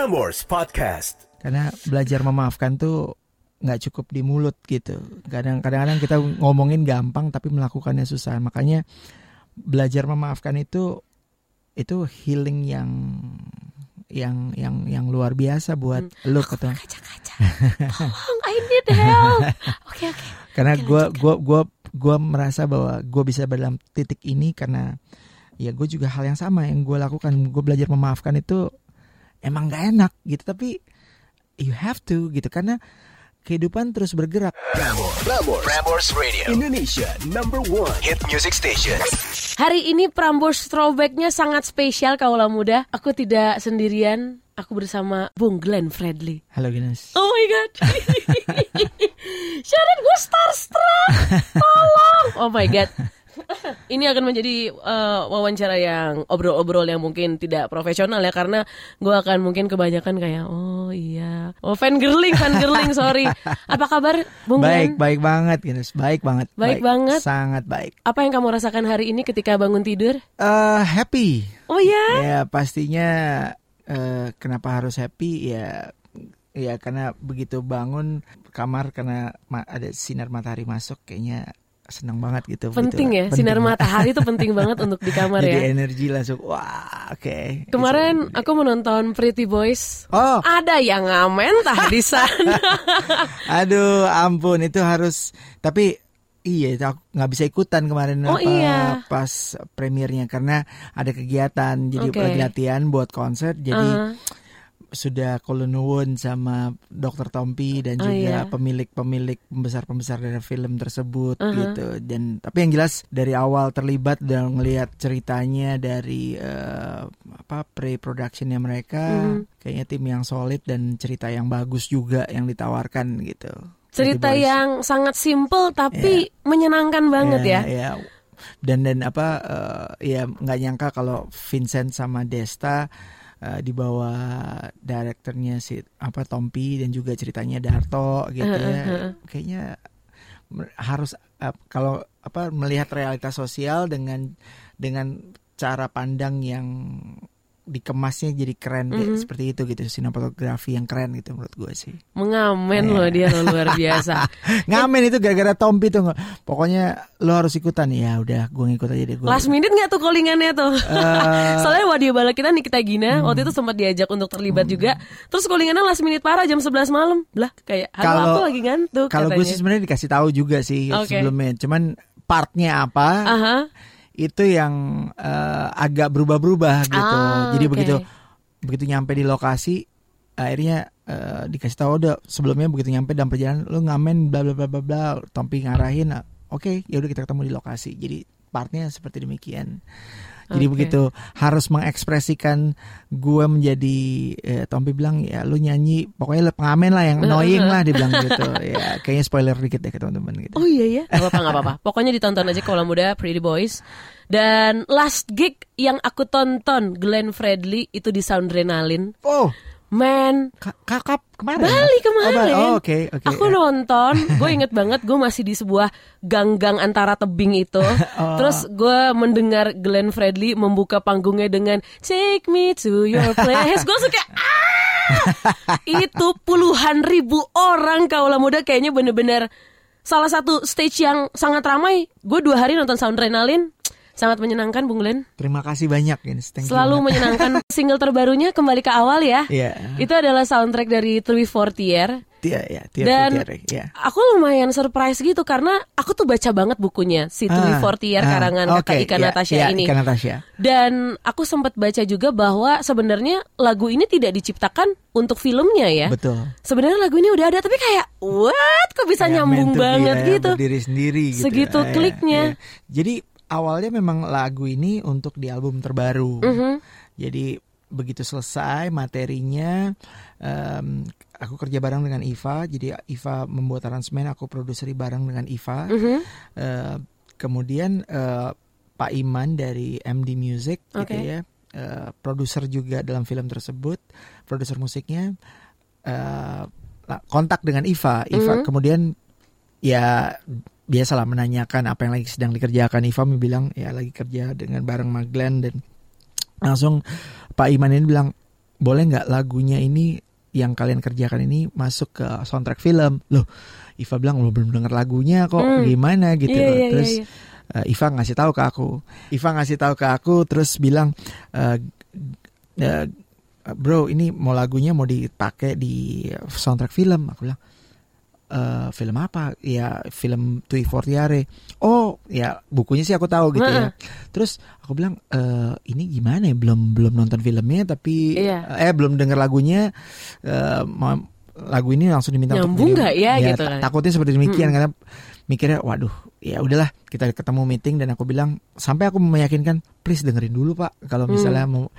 Prambors Podcast. karena belajar memaafkan tuh nggak cukup di mulut gitu kadang kadang kita ngomongin gampang tapi melakukannya susah makanya belajar memaafkan itu itu healing yang yang yang yang luar biasa buat lu ketemu Kaca-kaca. Tolong, I need help. Oke, oke. karena Oke, gue gua gua gua merasa bahwa gue bisa berada dalam titik ini karena ya gue juga hal yang sama yang gue lakukan gue belajar memaafkan itu emang gak enak gitu tapi you have to gitu karena kehidupan terus bergerak Prambors. Prambors Radio. Indonesia number one hit music station. Hari ini Prambors Throwback-nya sangat spesial kaulah muda. Aku tidak sendirian. Aku bersama Bung Glenn Fredly. halo Guinness Oh my god. Sharon gue starstruck. Tolong. Oh my god. Ini akan menjadi eh, wawancara yang obrol-obrol yang mungkin tidak profesional ya karena gue akan mungkin kebanyakan kayak oh iya. Oh fan girling fan girling sorry. Apa kabar Bung baik Glenn baik banget Guinness baik banget. Baik banget. sangat baik. Apa yang kamu rasakan hari ini ketika bangun tidur? Eh happy. Oh ya ya pastinya eh, kenapa harus happy? Ya ya karena begitu bangun kamar karena ada sinar matahari masuk kayaknya senang banget gitu penting ya Begitu. sinar matahari itu penting banget untuk di kamar jadi ya. energi langsung wah oke. Kemarin aku menonton Pretty Boys. Oh. Ada yang ngamen tah di sana. Aduh ampun itu harus tapi Iya, itu aku nggak bisa ikutan kemarin Oh, apa, iya. pas premiernya karena ada kegiatan, jadi lagi latihan buat konser, jadi Uh, sudah kolonuwun sama Dr. Tompi dan Oh, juga iya. pemilik-pemilik pembesar-pembesar dari film tersebut Uh-huh. gitu. Dan tapi yang jelas dari awal terlibat dan ngelihat ceritanya dari eh, apa pre-productionnya mereka, Mhm. kayaknya tim yang solid dan cerita yang bagus juga yang ditawarkan gitu. cerita yang sangat simple tapi menyenangkan banget ya. Iya, Dan dan apa eh, ya nggak nyangka kalau Vincent sama Desta eh, di bawah direkturnya si apa Tompi dan juga ceritanya Darto gitu ya. Kayaknya harus eh, kalau apa melihat realitas sosial dengan dengan cara pandang yang dikemasnya jadi keren kayak Mhm. seperti itu gitu sinematografi yang keren gitu menurut gue sih Mengamen Iya. loh dia loh, luar biasa. ngamen itu gara-gara Tompi tuh pokoknya lo harus ikutan ya udah gue ngikut aja deh gue Last minute nggak tuh callingannya tuh? Eh, Soalnya wadia bala kita Nikita Gina Hmm. waktu itu sempat diajak untuk terlibat juga. Terus callingannya last minute parah jam 11 malam. Lah kayak Kalau- aku lagi ngantuk kalau gue sih sebenarnya dikasih tahu juga sih Oke. sebelumnya cuman partnya apa Aha. Itu yang eh, agak berubah-berubah gitu. Ah, jadi oke. begitu begitu nyampe di lokasi akhirnya eh, dikasih tahu udah sebelumnya begitu nyampe dalam perjalanan lu ngamen bla bla bla bla bla Tompi ngarahin ah, oke ya udah kita ketemu di lokasi. Jadi partnya seperti demikian jadi begitu harus mengekspresikan gue menjadi eh, Tompi bilang ya lu nyanyi pokoknya lu pengamen lah yang annoying lah dibilang gitu ya kayaknya spoiler dikit deh ke teman-teman gitu Oh iya ya, nggak apa-apa apa-apa. Pokoknya ditonton aja kalau muda Pretty Boys. Dan last gig yang aku tonton Glenn Fredly itu di Soundrenalin. oh Man, ka- kakap kemarin Bali kemarin. oh, oh, oke oke Aku nonton, gue inget banget gue masih di sebuah gang-gang antara tebing itu. Oh. Terus gue mendengar Glenn Fredly membuka panggungnya dengan Take me to your place. gue suka ah! Itu puluhan ribu orang kaulah muda kayaknya bener-bener salah satu stage yang sangat ramai. Gue dua hari nonton Soundrenalin. Sangat menyenangkan Bung Glenn. Terima kasih banyak ini. Thank you Selalu banget. menyenangkan. Single terbarunya kembali ke awal ya. Iya. Itu adalah soundtrack dari Three Fortier. Tia ya, Tia Dan Putiare, ya. aku lumayan surprise gitu karena aku tuh baca banget bukunya si Three Ah, Fortier ah, karangan kata Ika ya, Natasha ya, ini. Ika Natasha. Dan aku sempat baca juga bahwa sebenarnya lagu ini tidak diciptakan untuk filmnya ya. Betul. Sebenarnya lagu ini udah ada tapi kayak what kok bisa Kayak nyambung banget ya, gitu. Berdiri sendiri gitu. Segitu ya, kliknya. ya. Jadi awalnya memang lagu ini untuk di album terbaru. Mhm. Jadi begitu selesai materinya, em, aku kerja bareng dengan Iva. Jadi Iva membuat aransemen, aku produseri bareng dengan Iva. Mhm. Eh, kemudian eh, Pak Iman dari MD Music gitu Oke. ya, eh, produser juga dalam film tersebut, produser musiknya lah, kontak dengan Iva. Iva Mhm. kemudian ya biasalah menanyakan apa yang lagi sedang dikerjakan. Iva bilang ya lagi kerja dengan bareng sama Glenn. Dan langsung Pak Iman ini bilang boleh nggak lagunya ini yang kalian kerjakan ini masuk ke soundtrack film? Loh Iva bilang lo belum denger lagunya kok. Hmm. gimana gitu Iya, iya, terus iya, eh, Iva ngasih tahu ke aku. Iva ngasih tahu ke aku terus bilang eh, eh, bro ini mau lagunya mau dipakai di soundtrack film. Aku bilang "Eh, film apa? Ya film Tui Fortiare oh ya bukunya sih aku tahu gitu ya. Terus aku bilang "Eh, ini gimana ya? Belum belum nonton filmnya tapi Iya. eh belum denger lagunya. Eh, mau- lagu ini langsung diminta Nyambung untuk nggak ya, gitu ta- kan? takutnya seperti demikian karena mikirnya waduh ya udahlah kita ketemu meeting dan aku bilang sampai aku meyakinkan please dengerin dulu pak. Kalau Hmm. misalnya mau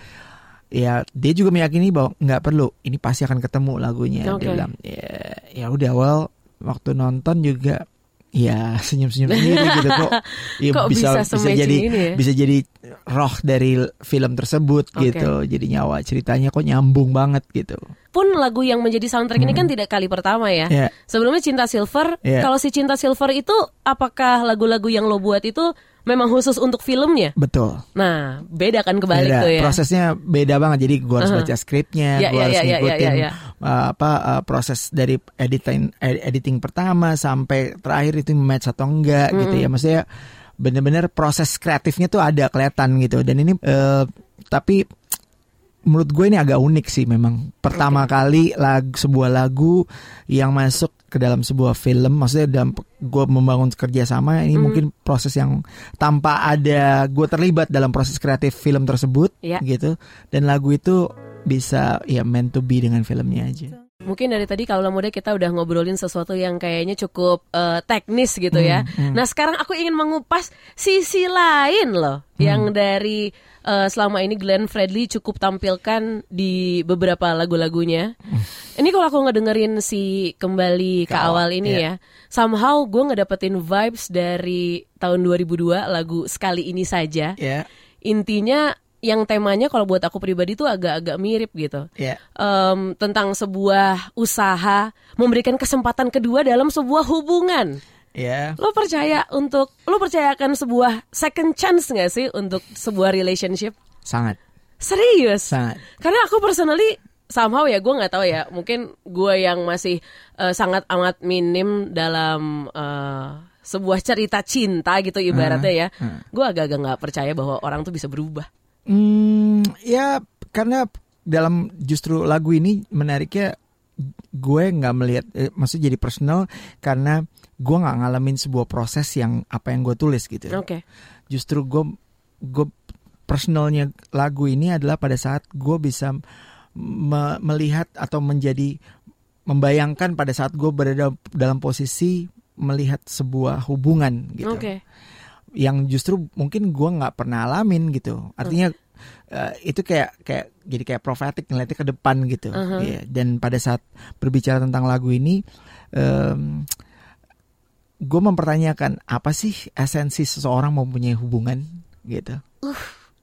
ya dia juga meyakini bahwa nggak perlu. Ini pasti akan ketemu lagunya Oke. dia bilang. Ya ya udah well waktu nonton juga ya senyum-senyum sendiri gitu kok ya Kok bisa bisa se-matching jadi ini ya? bisa jadi roh dari film tersebut Oke. gitu jadi nyawa ceritanya kok nyambung banget gitu Pun lagu yang menjadi soundtrack ini kan tidak kali pertama ya. ya Sebelumnya Cinta Silver, Iya. kalau si Cinta Silver itu apakah lagu-lagu yang lo buat itu memang khusus untuk filmnya? betul Nah, beda kan kebalik Beda. tuh ya. Prosesnya beda banget. Jadi gue harus baca skripnya, Ya, gue ya, harus ya, ya, ngikutin ya, ya. uh, apa uh, proses dari editing ed- editing pertama sampai terakhir itu match atau enggak gitu ya. Maksudnya bener-bener proses kreatifnya tuh ada kelihatan gitu. Dan ini uh, tapi menurut gue ini agak unik sih memang. Pertama kali lagu sebuah lagu yang masuk ke dalam sebuah film, maksudnya dalam gue membangun kerjasama ini mungkin proses yang tanpa ada gue terlibat dalam proses kreatif film tersebut, Ya. gitu. Dan lagu itu bisa ya meant to be dengan filmnya aja. Mungkin dari tadi kalau muda kita udah ngobrolin sesuatu yang kayaknya cukup eh, teknis gitu ya. Hmm, Nah sekarang aku ingin mengupas sisi lain loh, Hmm. yang dari eh, selama ini Glenn Fredly cukup tampilkan di beberapa lagu-lagunya. Ini kalau aku ngedengerin si kembali ke, Hmm. Ke awal awal, ini iya. ya, somehow gue ngedapetin vibes dari tahun 2002 lagu sekali ini saja. Ya, Intinya yang temanya kalau buat aku pribadi tuh agak-agak mirip gitu ya, em, tentang sebuah usaha memberikan kesempatan kedua dalam sebuah hubungan. ya. Lo percaya untuk lo percayakan sebuah second chance nggak sih untuk sebuah relationship? Sangat, Serius? sangat. Karena aku personally somehow ya gue nggak tahu ya mungkin gue yang masih eh, sangat amat minim dalam eh, sebuah cerita cinta gitu ibaratnya ya gue agak-agak nggak percaya bahwa orang tuh bisa berubah Hmm, ya karena dalam justru lagu ini menariknya gue nggak melihat, eh, maksudnya jadi personal karena gue nggak ngalamin sebuah proses yang apa yang gue tulis gitu. oke. Justru gue gue personalnya lagu ini adalah pada saat gue bisa me- melihat atau menjadi membayangkan pada saat gue berada dalam posisi melihat sebuah hubungan gitu. Oke yang justru mungkin gua nggak pernah alamin gitu. Artinya eh, itu kayak kayak jadi kayak profetik ngeliatnya ke depan gitu. Iya. dan pada saat berbicara tentang lagu ini gue mempertanyakan apa sih esensi seseorang mempunyai hubungan gitu?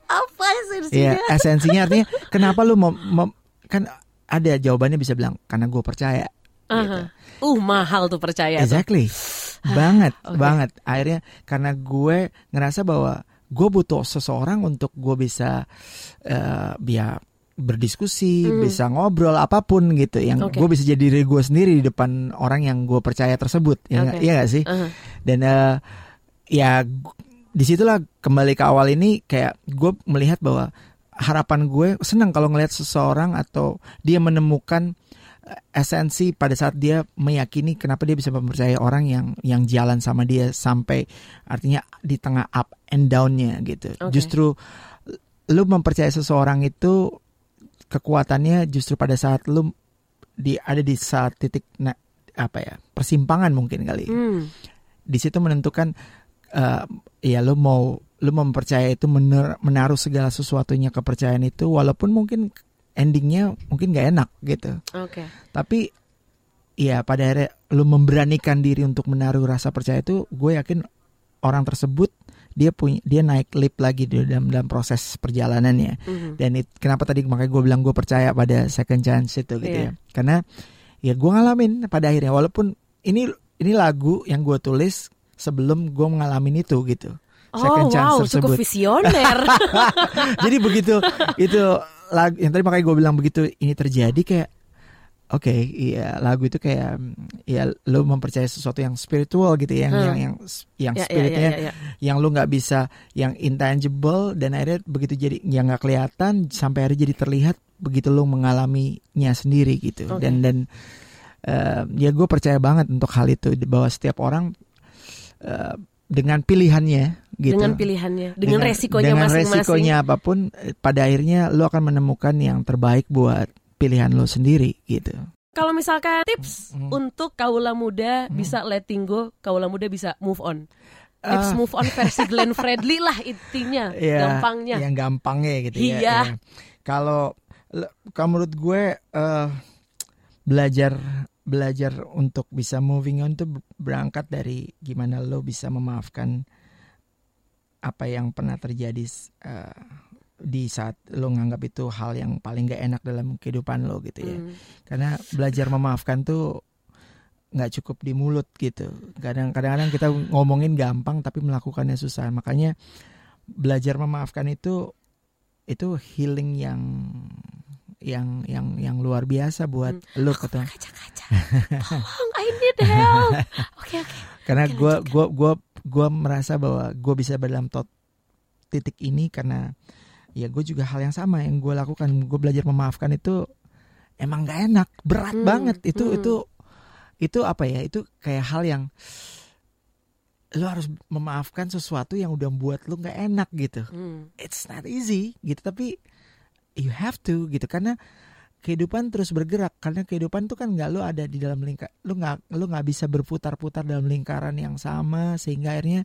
Apa sih Iya esensinya artinya kenapa lu mau, mau- kan ada jawabannya bisa bilang karena gue percaya gitu. Uh mahal tuh percaya tuh. Banget, Oke. banget. Akhirnya karena gue ngerasa bahwa gue butuh seseorang untuk gue bisa eh ya berdiskusi, bisa ngobrol apa pun gitu yang. Oke. gue bisa jadi diri gue sendiri di depan orang yang gue percaya tersebut. Ya Oke. iya gak sih? Uh-huh. Dan eh, ya di situlah kembali ke awal ini kayak gue melihat bahwa harapan gue senang kalau ngelihat seseorang atau dia menemukan esensi pada saat dia meyakini kenapa dia bisa mempercayai orang yang yang jalan sama dia sampai artinya di tengah up and downnya gitu. Oke. Justru lu mempercayai seseorang itu kekuatannya justru pada saat lu di ada di saat titik na- apa ya persimpangan mungkin kali Hmm. di situ menentukan eh, ya lo mau lo mempercaya itu mener- menaruh segala sesuatunya kepercayaan itu walaupun mungkin endingnya mungkin gak enak gitu Oke. tapi ya pada akhirnya lo memberanikan diri untuk menaruh rasa percaya itu gue yakin orang tersebut dia punya dia naik lip lagi di dalam dalam proses perjalanannya Mhm. dan it- kenapa tadi makanya gue bilang gue percaya pada second chance itu gitu Iya. ya karena ya gue ngalamin pada akhirnya walaupun ini ini lagu yang gue tulis sebelum gue ngalamin itu gitu Oh wow, cukup visioner. jadi begitu itu lagu yang tadi makanya gue bilang begitu ini terjadi kayak oke okay, iya lagu itu kayak ya lo mempercayai sesuatu yang spiritual gitu ya, yang hmm. yang yang yang ya, ya, spiritnya ya, ya, ya, ya. yang lo nggak bisa yang intangible dan akhirnya begitu jadi yang nggak kelihatan sampai akhirnya jadi terlihat begitu lo mengalaminya sendiri gitu okay. dan dan uh, ya gue percaya banget untuk hal itu bahwa setiap orang uh, dengan pilihannya gitu. Dengan pilihannya, dengan, dengan resikonya dengan masing-masing. resikonya apa pun, eh, pada akhirnya lo akan menemukan yang terbaik buat pilihan lo sendiri gitu. Kalau misalkan tips hmm. untuk kaula muda hmm. bisa letting go, kaula muda bisa move on. Tips uh, move on versi Glenn Fredly lah intinya, ya, gampangnya. Yang gampangnya gitu ya. iya. ya. Kalau kalau menurut gue uh, belajar belajar untuk bisa moving on tuh berangkat dari gimana lo bisa memaafkan apa yang pernah terjadi uh, di saat lo nganggap itu hal yang paling gak enak dalam kehidupan lo gitu ya. Mm. Karena belajar memaafkan tuh nggak cukup di mulut gitu. Kadang-kadang kita ngomongin gampang tapi melakukannya susah. Makanya belajar memaafkan itu itu healing yang yang yang yang luar biasa buat hmm. lo ketemu. Kaca-kaca. Tolong, I need help. Oke okay, oke. Okay. Karena gue gue gue gue merasa bahwa gue bisa dalam tot titik ini karena ya gue juga hal yang sama yang gue lakukan gue belajar memaafkan itu emang gak enak berat hmm, banget itu hmm. itu itu apa ya itu kayak hal yang lo harus memaafkan sesuatu yang udah buat lo nggak enak gitu hmm. it's not easy gitu tapi you have to gitu karena kehidupan terus bergerak karena kehidupan tuh kan nggak lo ada di dalam lingkar lo nggak lo nggak bisa berputar-putar dalam lingkaran yang sama sehingga akhirnya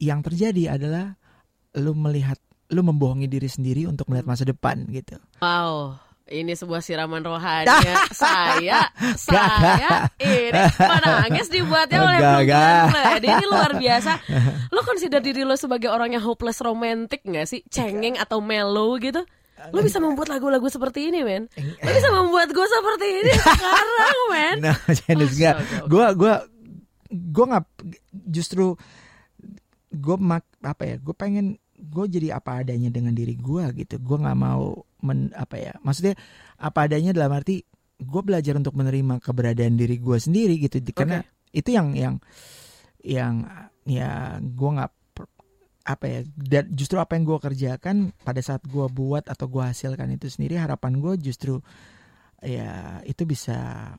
yang terjadi adalah lo melihat lu membohongi diri sendiri untuk melihat masa depan gitu. Wow. Ini sebuah siraman rohani. saya, saya ini menangis dibuatnya oleh Fred. Ini luar biasa. Lo consider diri lo sebagai orang yang hopeless romantic gak sih? Cengeng atau mellow gitu? Lo bisa membuat lagu-lagu seperti ini, men. Lo bisa membuat gue seperti ini sekarang, men. Nah, Janice, gak. Gue, gue, gue nggak justru gue mak apa ya? Gue pengen gue jadi apa adanya dengan diri gue gitu gue nggak mau men apa ya maksudnya apa adanya dalam arti gue belajar untuk menerima keberadaan diri gue sendiri gitu karena itu yang yang yang ya gue nggak apa ya dan justru apa yang gue kerjakan pada saat gue buat atau gue hasilkan itu sendiri harapan gue justru ya itu bisa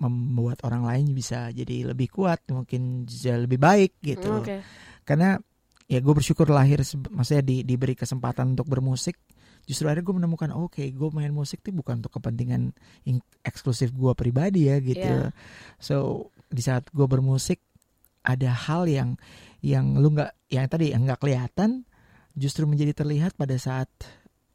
membuat orang lain bisa jadi lebih kuat mungkin bisa lebih baik gitu okay. karena ya gue bersyukur lahir maksudnya di, diberi kesempatan untuk bermusik justru akhirnya gue menemukan oke okay, gue main musik tuh bukan untuk kepentingan eksklusif gue pribadi ya gitu yeah. so di saat gue bermusik ada hal yang yang lu nggak yang tadi yang nggak kelihatan justru menjadi terlihat pada saat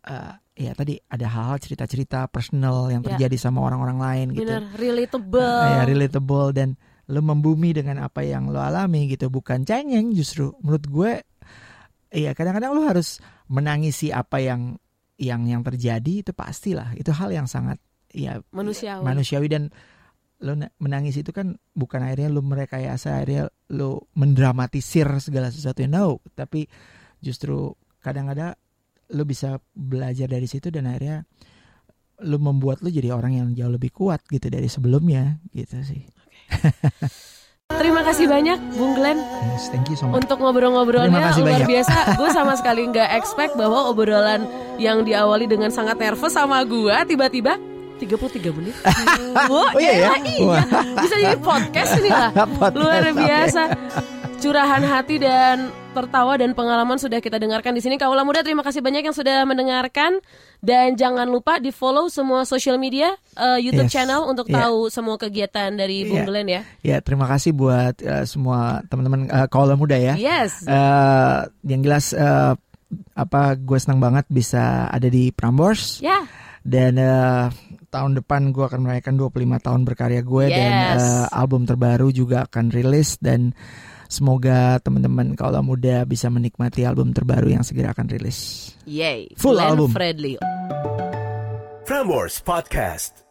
uh, ya tadi ada hal-hal cerita-cerita personal yang ya. terjadi yeah. sama orang-orang lain gitu. Bener, relatable. Uh, ya relatable dan lo membumi dengan apa yang lo alami gitu bukan cengeng justru menurut gue iya kadang-kadang lo harus menangisi apa yang yang yang terjadi itu pastilah itu hal yang sangat ya manusiawi manusiawi dan lo menangis itu kan bukan akhirnya lo merekayasa akhirnya lo mendramatisir segala sesuatu no. Tapi justru kadang-kadang lo bisa belajar dari situ dan akhirnya lo membuat lo jadi orang yang jauh lebih kuat gitu dari sebelumnya gitu sih. Terima kasih banyak Bung Glenn. Yes, thank you so much. Untuk ngobrol-ngobrolnya luar banyak. biasa. Gue sama sekali nggak expect bahwa obrolan yang diawali dengan sangat nervous sama gue Tiba-tiba 33 menit Oh, oh iya ya? Iya Bisa jadi podcast ini lah Luar biasa Curahan hati dan tertawa dan pengalaman sudah kita dengarkan di sini. Kaula muda terima kasih banyak yang sudah mendengarkan dan jangan lupa di follow semua social media uh, YouTube yes. channel untuk yeah. tahu semua kegiatan dari Bung yeah. Glenn ya. Ya yeah, terima kasih buat uh, semua teman-teman uh, kaula muda ya. Yes. Uh, yang jelas uh, apa gue senang banget bisa ada di Prambors. Ya. Yeah. Dan uh, tahun depan gue akan merayakan 25 tahun berkarya gue yes. dan uh, album terbaru juga akan rilis dan Semoga teman-teman kaula muda bisa menikmati album terbaru yang segera akan rilis. Yay. Full Glenn album. Fredly. Frameworks Podcast.